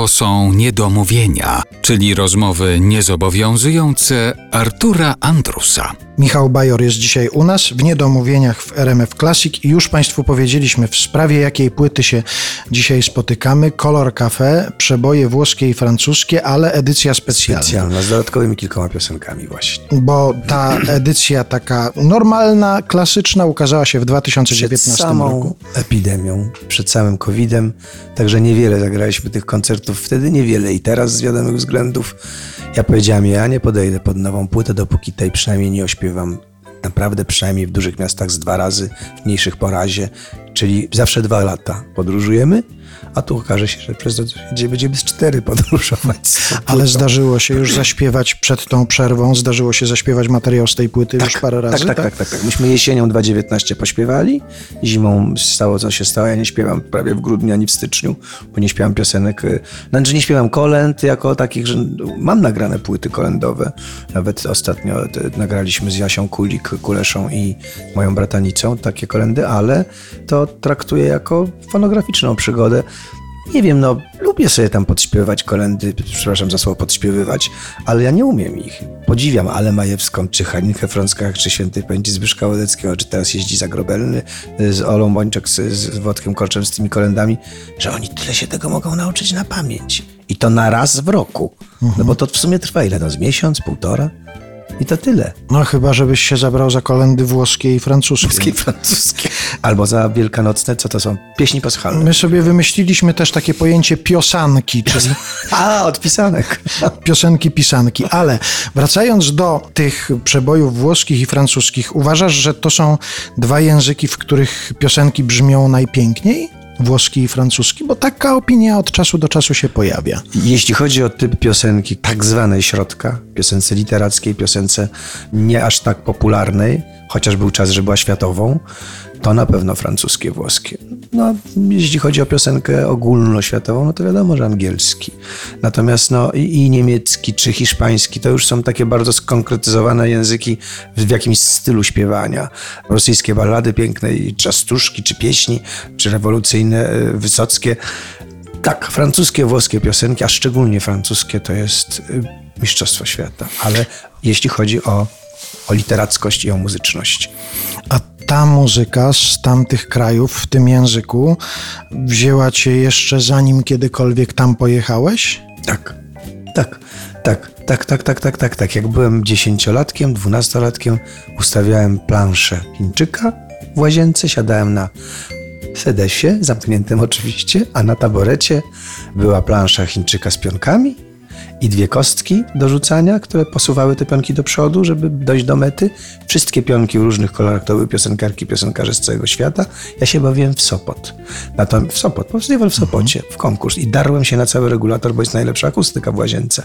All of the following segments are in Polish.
To są niedomówienia, czyli rozmowy niezobowiązujące Artura Andrusa. Michał Bajor jest dzisiaj u nas w Niedomówieniach w RMF Classic i już Państwu powiedzieliśmy w sprawie jakiej płyty się dzisiaj spotykamy. Color Cafe, przeboje włoskie i francuskie, ale edycja specjalna. Specjalna, z dodatkowymi kilkoma piosenkami właśnie. Bo ta edycja taka normalna, klasyczna ukazała się w 2019 Przed samą roku. epidemią, przed samym COVID-em, także niewiele zagraliśmy tych koncertów wtedy, niewiele i teraz z wiadomych względów. Ja powiedziałem, ja nie podejdę pod nową płytę, dopóki tej przynajmniej nie ośpiewam naprawdę przynajmniej w dużych miastach z dwa razy, w mniejszych po razie, czyli zawsze dwa lata podróżujemy, a tu okaże się, że przez gdzie będziemy z cztery podróżować. z Ale zdarzyło się już zaśpiewać przed tą przerwą, zdarzyło się zaśpiewać materiał z tej płyty już parę razy. Tak, tak, tak, tak, tak. Myśmy jesienią 2019 pośpiewali, zimą stało co się stało. Ja nie śpiewam prawie w grudniu ani w styczniu, bo nie śpiewam piosenek. y, Znaczy nie śpiewam kolęd jako takich, że mam nagrane płyty kolędowe. Nawet ostatnio te, nagraliśmy z Jasią Kulik, Kuleszą i moją bratanicą takie kolendy, ale to traktuję jako fonograficzną przygodę. Nie wiem, no lubię sobie tam podśpiewać kolendy, przepraszam za słowo podśpiewywać, ale ja nie umiem ich. Podziwiam Ale Majewską, czy Halinkę Frąckach, czy Świętej Pamięci Zbyszka Łodeckiego, czy teraz jeździ Zagrobelny y, z Olą Bończak, z, z Włodkiem Korczem, z tymi kolendami, że oni tyle się tego mogą nauczyć na pamięć. I to na raz w roku. No bo to w sumie trwa ile? No z miesiąc, półtora? I to tyle. No chyba, żebyś się zabrał za kolendy włoskie i francuskie. Polskie i francuskie. Albo za wielkanocne, co to są? Pieśni paschalne. My sobie wymyśliliśmy też takie pojęcie piosanki, czyli A, od pisanek. piosenki pisanki. Ale wracając do tych przebojów włoskich i francuskich, uważasz, że to są dwa języki, w których piosenki brzmią najpiękniej? Włoski i francuski? Bo taka opinia od czasu do czasu się pojawia. Jeśli chodzi o typ piosenki tak zwanej środka, piosence literackiej, piosence nie aż tak popularnej, chociaż był czas, że była światową, to na pewno francuskie, włoskie. No, jeśli chodzi o piosenkę ogólnoświatową, no to wiadomo, że angielski. Natomiast no, i, i niemiecki czy hiszpański to już są takie bardzo skonkretyzowane języki w jakimś stylu śpiewania. Rosyjskie ballady piękne czastuszki, czy pieśni, czy rewolucyjne, y, wysockie. Tak, francuskie, włoskie piosenki, a szczególnie francuskie to jest y, mistrzostwo świata. Ale jeśli chodzi o, o literackość i o muzyczność. A ta muzyka z tamtych krajów w tym języku wzięła cię jeszcze zanim kiedykolwiek tam pojechałeś? Tak, tak, tak, tak, tak, tak, tak, tak, tak. Jak byłem dziesięciolatkiem, dwunastolatkiem, ustawiałem planszę Chińczyka w łazience, siadałem na sedesie, zamkniętym oczywiście, a na taborecie była plansza Chińczyka z pionkami i dwie kostki do rzucania, które posuwały te pionki do przodu, żeby dojść do mety. Wszystkie pionki w różnych kolorach to były piosenkarki, piosenkarze z całego świata. Ja się bawiłem w Sopot. Natomiast w Sopot, festiwal w Sopocie, w konkurs i darłem się na cały regulator, bo jest najlepsza akustyka w łazience.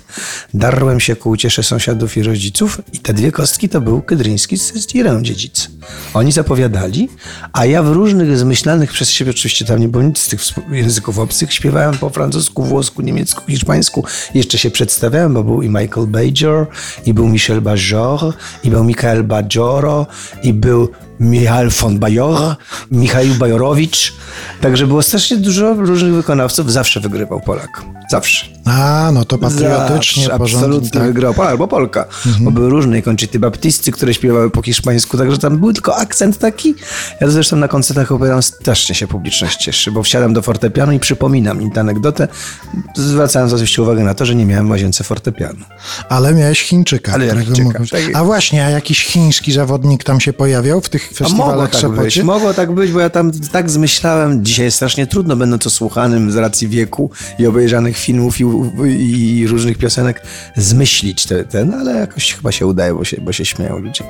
Darłem się ku uciesze sąsiadów i rodziców i te dwie kostki to był Kydryński z Stirę dziedzic. Oni zapowiadali, a ja w różnych zmyślanych przez siebie, oczywiście tam nie było nic z tych języków obcych, śpiewałem po francusku, włosku, niemiecku, hiszpańsku. Jeszcze się przedstawiałem, bo był i Michael Bajor, i był Michel Bajor, i był Michael Bajoro, i był Michał von Bajor, Michał Bajorowicz. Także było strasznie dużo różnych wykonawców. Zawsze wygrywał Polak. Zawsze. A, no to patriotycznie, Zawsze, absolutnie Tak. wygrał Polak albo Polka. Bo były różne konczyty baptisty, które śpiewały po hiszpańsku, także tam był tylko akcent taki. Ja zresztą na koncertach opieram, strasznie się publiczność cieszy, bo wsiadam do fortepianu i przypominam im tę anegdotę, zwracając oczywiście uwagę na to, że nie miałem w łazience fortepianu. Ale miałeś Chińczyka. Ale którego Chińczyka, mógłbyś- tak. A właśnie, a jakiś chiński zawodnik tam się pojawiał w tych A mogło festiwalach tak być, mogło tak być, bo ja tam tak zmyślałem. Dzisiaj jest strasznie trudno, będąc osłuchanym z racji wieku i obejrzanych filmów i, i różnych piosenek, zmyślić te- ten, ale jakoś chyba się udaje, bo się, bo się śmieją ludzie.